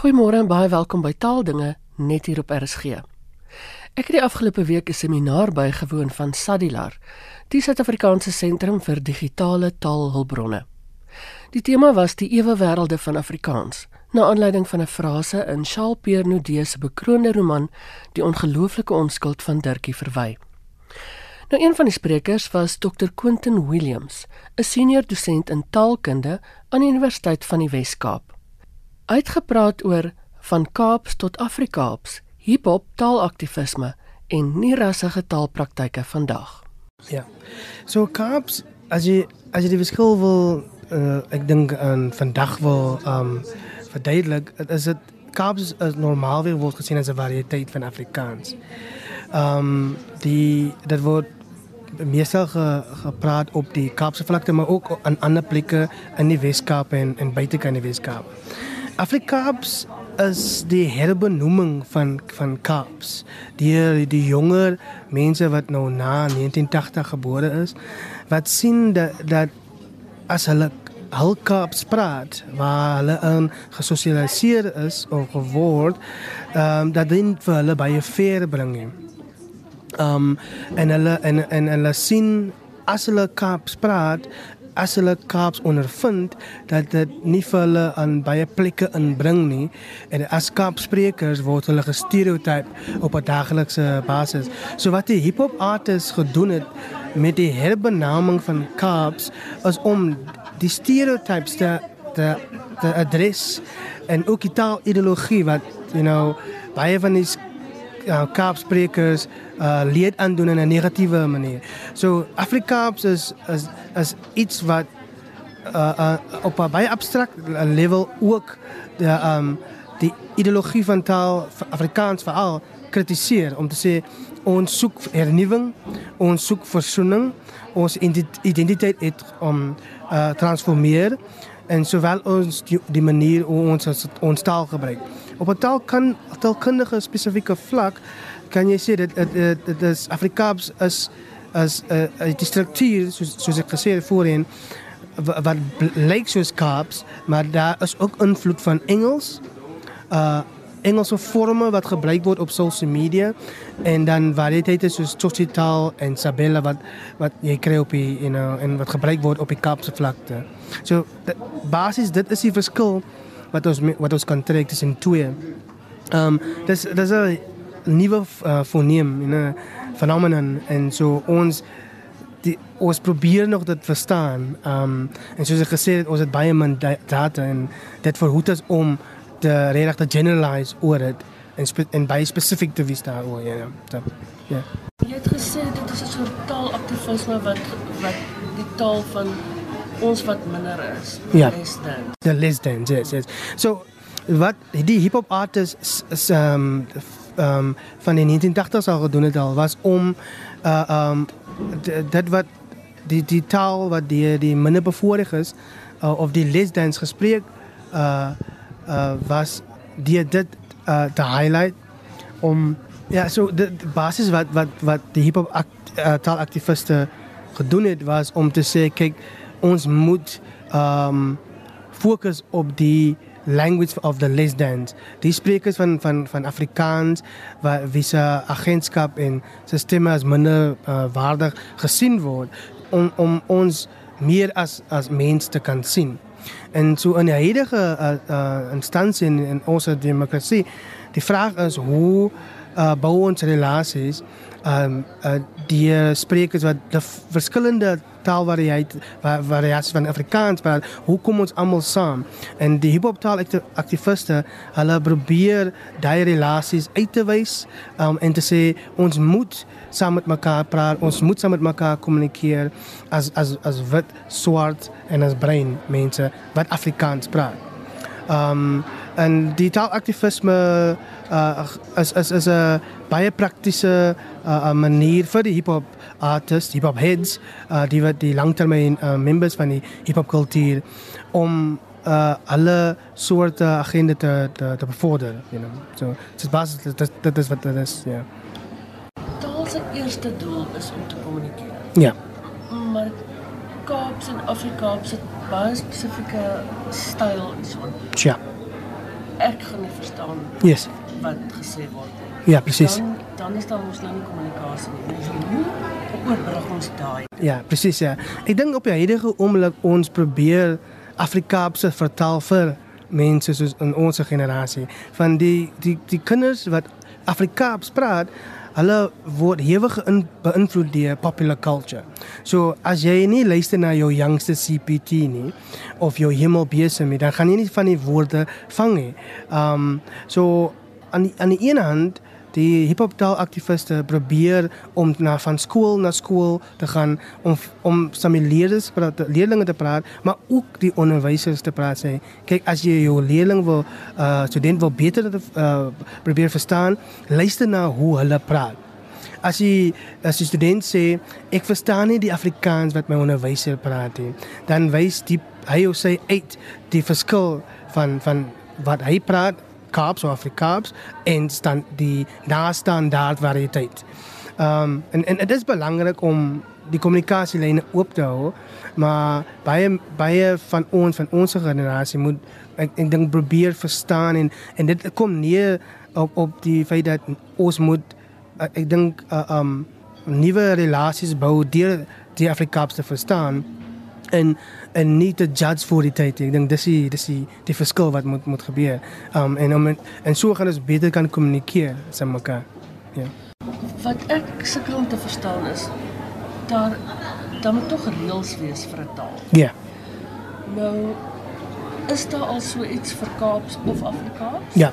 Goeiemôre en baie welkom by Taaldinge net hier op RSG. Ek het die afgelope week 'n seminaar bygewoon van Sadilar, die Suid-Afrikaanse Sentrum vir Digitale Taalhulpbronne. Die tema was die ewe wêrelde van Afrikaans, na aanleiding van 'n frase in Charles Pierre Nudé se bekroonde roman Die ongelooflike onskuld van Dirkie Verwy. Nou een van die sprekers was Dr Quentin Williams, 'n senior dosent in taalkunde aan die Universiteit van die Wes-Kaap. Uitgepraat oor van Kaaps tot Afrikaaps, hiphop taalaktivisme en nie rassige taalpraktyke vandag. Ja. So Kaaps, as jy as jy die verskil wil uh, ek dink aan vandag wil um verduidelik, is dit Kaaps is normaalweg word gesien as 'n variëteit van Afrikaans. Um die dit word meestal ge, gepraat op die Kaapse vlakte maar ook aan ander plekke in die Wes-Kaap en en buitekant die Wes-Kaap. Afrikaans is die herbenoeming van van Kaaps. Die die jonger mense wat nou na 1980 gebore is, wat sien dat dat as hulle hul Kaaps praat, waar hulle in gesosialiseer is of geword, ehm um, dat dit vir hulle baie veer bring. Ehm um, en hulle en en hulle sien as hulle Kaaps praat as hulle Kaaps ondervind dat dit nie vir hulle aan baie plekke inbring nie en as Kaapsprekers word hulle gestereotyp op 'n daaglikse basis. So wat die hiphop artists gedoen het met die herbenaming van Kaaps is om die stereotypes te te te adres en ook die taalideologie wat you know baie van die uh, Kaapsprekers uh leed aandoen in 'n negatiewe manier. So Afrikaans is is is iets wat uh, uh op 'n baie abstrakt level ook die um die ideologie van taal Afrikaans veral kritiseer om te sê ons soek hernuwing, ons soek versoening, ons identiteit het om uh transformeer en sowel ons die, die manier hoe ons ons taal gebruik. Op 'n taal kan taalkundige spesifieke vlak kan jy sê dit dit dit is Afrikaans is as 'n uh, die struktuur soos soos ek gesê het voorheen wat lyk soos Kaaps, maar daar is ook invloed van Engels. Uh Engelse forme wat gebruik word op social media en dan variëteite soos Tsotsitaal en Sabella wat wat jy kry op die you know en wat gebruik word op die Kaapse vlakte. So basies dit is die verskil wat ons wat ons kan trek tussen twee. Ehm um, dis dis 'n nuwe uh, foneem, you know, phenomenon en so ons die ons probeer nog dit verstaan. Ehm um, en soos ek gesê het, ons het baie min data en dit verhoed ons om te regtig te generalize oor dit en en baie spesifiek te wees daaroor, ja. Ja. Ja. Jy het gesê dit is 'n soort taalaktivisme wat wat die taal van ons wat minder is. Ja. Less than. The less than, yes, yes. So wat die hip-hop artists ehm um, um, van die 1980s al gedoen het al was om uh um dit wat die die taal wat die die is uh, of die less than gespreek uh uh was die dit te highlight om ja die, die basis wat wat wat die hip-hop taalaktiviste gedoen het was om te sê kyk ons moet um fokus op die language of the less than die sprekers van van van Afrikaans wat wie se agentskap en sisteme as minder uh, waardig gesien word om om ons meer as as mens te kan sien. En so in die huidige uh, uh, instansie in, in ons demokrasie, die vraag is hoe uh, bou ons relasies um uh, die sprekers wat die verskillende taalvariëteit variasies van Afrikaans maar hoe kom ons almal saam? En die hiphop taal aktiviste hulle probeer daai relasies uit te wys um, en te sê ons moet saam met mekaar praat ons moet saam met mekaar kommunikeer as as as wit swart en as bruin mense wat Afrikaans praat. Um en die taalaktivisme uh, is is is 'n baie praktiese uh, manier vir die hiphop artists, hiphop heads, uh, die wat die langtermyn uh, members van die hiphop kultuur om uh, alle soorte agenda te te, te bevorder, you know. So dit is basies dit dit is wat dit is, ja. Taal se eerste doel is om te kommunikeer. Ja. Maar Kaaps en Afrikaans het baie spesifieke styl en so. Ja. Ek gaan nie verstaan Yes. wat gesê word nie. Ja, presies. Dan dan is daar mos nou nie kommunikasie nie. Mens hoe oorbrug ons daai? Ja, presies ja. Ek dink op die huidige oomblik ons probeer Afrikaanse vertaal vir mense soos in ons generasie van die die die kinders wat Afrikaans praat Hulle word hewig in beïnvloed deur popular culture. So as jy nie luister na jou jongste CPT nie of jou hemelbesem nie, dan gaan jy nie van die woorde vang nie. Um so aan die, aan die een hand die hiphop taal aktiviste probeer om na van skool na skool te gaan om om met leerders praat leerders te praat maar ook die onderwysers te praat sê. Kyk as jy jou leerling wil uh student wil beter uh, probeer verstaan luister na hoe hulle praat. As jy as die student sê ek verstaan nie die Afrikaans wat my onderwyser praat nie dan wys die hy of sy uit die verskil van van wat hy praat Kaapse of Afrikaans en staan die nastandaard variëteit. Um, en en dit is belangrik om die kommunikasielyne oop te hou, maar baie baie van ons van ons generasie moet ek, ek dink probeer verstaan en en dit kom neer op op die feit dat ons moet ek dink uh, um nuwe relasies bou deur die Afrikaans te verstaan en en nie te judge vir die tyd. Ek dink dis die dis die die verskil wat moet moet gebeur. Um en om en so gaan ons beter kan kommunikeer met mekaar. Ja. Wat ek sukkel om te verstaan is daar dan moet tog reëls wees vir 'n taal. Ja. Nou is daar al so iets vir Kaaps of Afrikaans? Ja.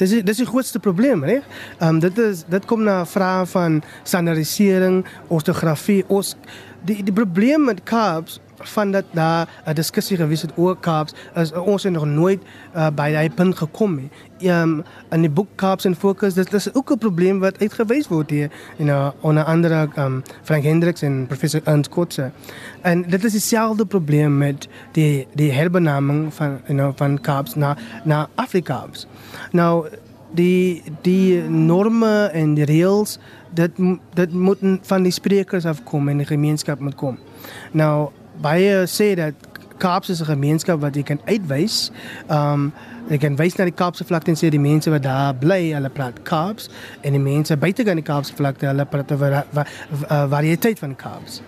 Dis dis die grootste probleem, hè? Ehm um, dit is dit kom na vrae van standaardisering, ortografie, ons die die probleem met Kaaps van dat daar 'n diskussie gewees het oor Kaaps is ons het nog nooit uh, by daai punt gekom nie. Ehm in die boek Kaaps en Fokus dit is ook 'n probleem wat uitgewys word hier in 'n onder andere um, Frank Hendricks en professor Ernst Kotze. En dit is dieselfde probleem met die die herbenaming van you know van Kaaps na na Afrikaans. Nou die die norme en die reëls dit dit moet van die sprekers afkom en die gemeenskap moet kom. Nou baie sê dat Kaaps is 'n gemeenskap wat jy kan uitwys. Um jy kan wys na die Kaapse vlakte en sê die mense wat daar bly, hulle praat Kaaps en die mense buite kan die Kaapse vlakte, hulle praat oor va, va, variëteit van Kaaps.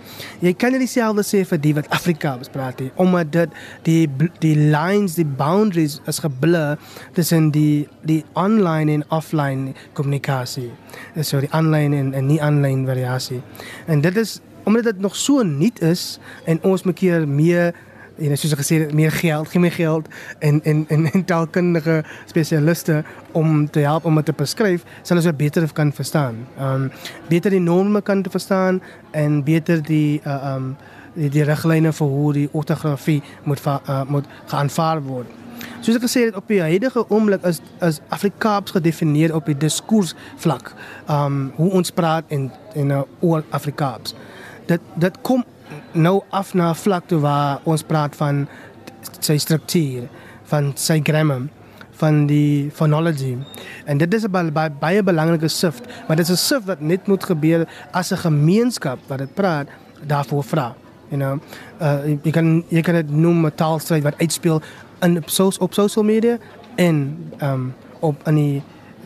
Jy kan nie dieselfde sê vir die wat Afrikaans praat nie, omdat dit die die lines, die boundaries is geblur tussen die die online en offline kommunikasie. So die online en, en nie online variasie. En dit is omdat dit nog so nuut is en ons moet keer meer jy soos ek gesê het meer geld, gee meer geld en en en, en taalkundige spesialiste om te help om dit te beskryf, sal ons beter kan verstaan. Ehm um, beter die norme kan verstaan en beter die uh, ehm uh, um, die, die riglyne vir hoe die ortografie moet uh, moet geaanvaar word. Soos ek gesê het op die huidige oomblik is is Afrikaans gedefinieer op die diskurs vlak. Ehm um, hoe ons praat en en uh, oor Afrikaans dit dit kom nou af na 'n vlak toe waar ons praat van sy struktuur, van sy grammar, van die phonology. En dit is 'n baie, baie belangrike shift, maar dit is 'n shift wat net moet gebeur as 'n gemeenskap wat dit praat daarvoor vra. You know, uh jy kan jy kan dit noem 'n taalstryd wat uitspeel in op, op social media en um op in die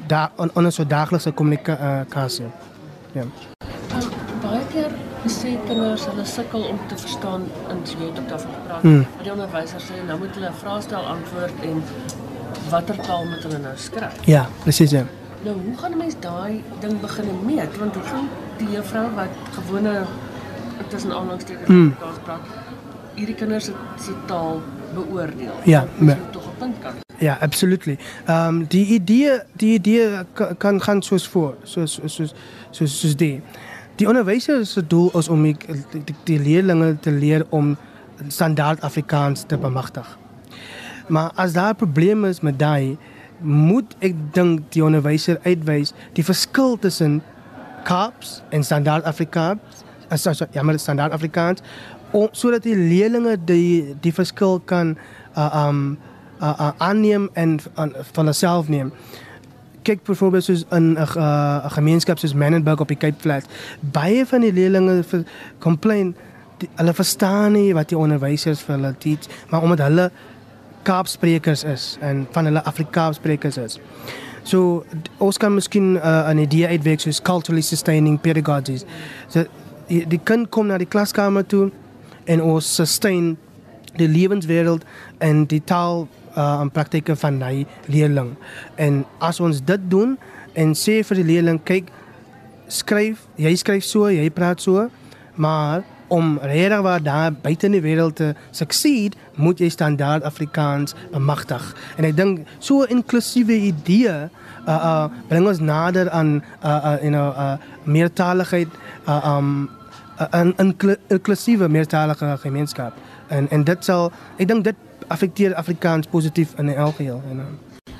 daar on, on 'n so daaglikse kommunikasie. Uh, ja. Yeah sê kinders hulle sukkel om te verstaan in so jy het daarvan gepraat. Mm. Die onderwyser sê nou moet hulle 'n vraestel antwoord en watter taal moet hulle nou skryf? Ja, presies. Ja. Nou hoe gaan 'n mens daai ding begin meet? Want hoe gaan die juffrou wat gewone tussen aanhalingstekens mm. praat hierdie kinders se se taal beoordeel? Ja, maar tog op punt kan. Ja, absolutely. Ehm um, die idee die idee kan, kan gaan soos voor, soos soos soos soos die Die onderwyser se doel is om die, die, die leerders te leer om standaard Afrikaans te bemagtig. Maar as daar probleme is met daai, moet ek dink die onderwyser uitwys die verskil tussen Kaaps en standaard Afrikaans, as so, ja, maar standaard Afrikaans, om sodat die leerders die die verskil kan uh, um uh, uh, aanneem en uh, van hulself neem kyk byvoorbeeld soos in 'n uh, gemeenskap soos Manenberg op die Cape Flats, baie van die leerders complain die, hulle verstaan nie wat die onderwysers vir hulle teach, maar omdat hulle Kaapsprekers is en van hulle Afrikaanssprekers is. So ons kan miskien uh, 'n idee uitwerk soos culturally sustaining pedagogies. So die, die kind kom na die klaskamer toe en ons sustain die lewenswêreld en die taal uh, en praktyke van die leerling. En as ons dit doen en sê vir die leerling kyk skryf, jy skryf so, jy praat so, maar om regtig waar daar buite in die wêreld te succeed, moet jy standaard Afrikaans bemagtig. En ek dink so 'n inklusiewe idee uh uh bring ons nader aan uh uh you know uh meertaligheid uh um 'n inklusiewe meertalige gemeenskap. En en dit sal ek dink dit affekteer Afrikaans positief in elk geheel, you know.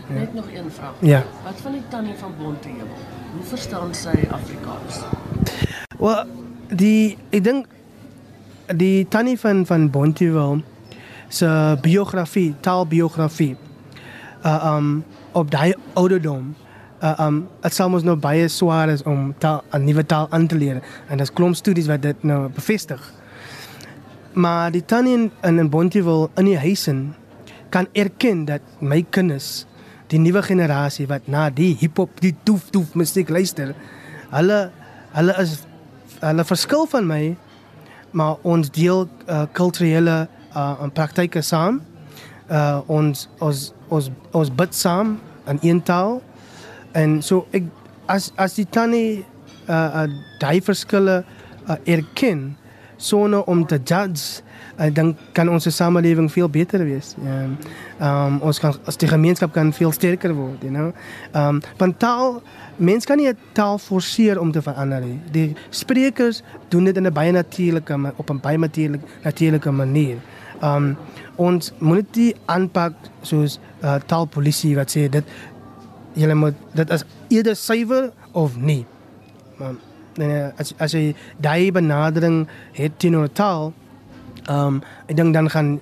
Ja. Net nog een vraag. Ja. Wat van die tannie van Bonteheuwel? Hoe verstaan sy Afrikaans? Wel, die ek dink die tannie van van Bonteheuwel se biografie, taalbiografie. Uh um op daai ouderdom uh um dit sou mos nou baie swaar is om taal 'n nuwe taal aan te leer en daar's klomp studies wat dit nou bevestig. Maar die tannie in in Bonteheuwel in die huisin kan erken dat my kinders die nuwe generasie wat na die hiphop, die doef doef musiek luister, hulle hulle is hulle verskil van my, maar ons deel uh, kulturele uh praktyke saam. Uh ons ons ons ons bid saam in een taal. En so ek as as die tannie uh, uh daai verskille uh, erken sonder om te judge uh, dan kan ons samelewing veel beter wees. Ja. Um ons kan as die gemeenskap kan veel sterker word, you know. Um want taal mens kan nie taal forceer om te verander nie. Die sprekers doen dit in 'n baie natuurlike op 'n baie natuurlike natuurlike manier. Um ons moet dit aanpak soos uh, taalpolisie wat sê dit jy moet dit as eerder suiwer of nie. Um, nee, as as jy daai benadering het teenoor taal, um ek dink dan gaan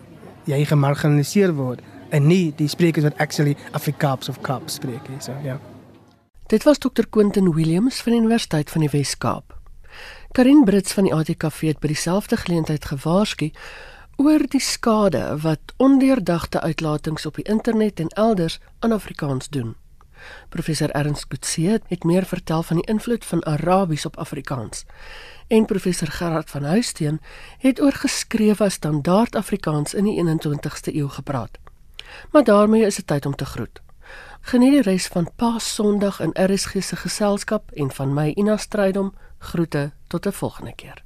jy gemarginaliseer word en nie die sprekers wat actually Afrikaans of Kaap spreek nie, so ja. Dit was Dr. Quentin Williams van die Universiteit van die Wes-Kaap. Karin Brits van die ATKV het by dieselfde geleentheid gewaarsku oor die skade wat ondeurdagte uitlatings op die internet en elders aan Afrikaans doen. Professor Ernst Kutse het meer vertel van die invloed van Arabies op Afrikaans. En professor Gerard van Huisteen het oor geskrewe standaard Afrikaans in die 21ste eeu gepraat. Maar daarmee is dit tyd om te groet. Geniet die res van Paas Sondag in RSG se geselskap en van my Ina Strydom groete tot 'n volgende keer.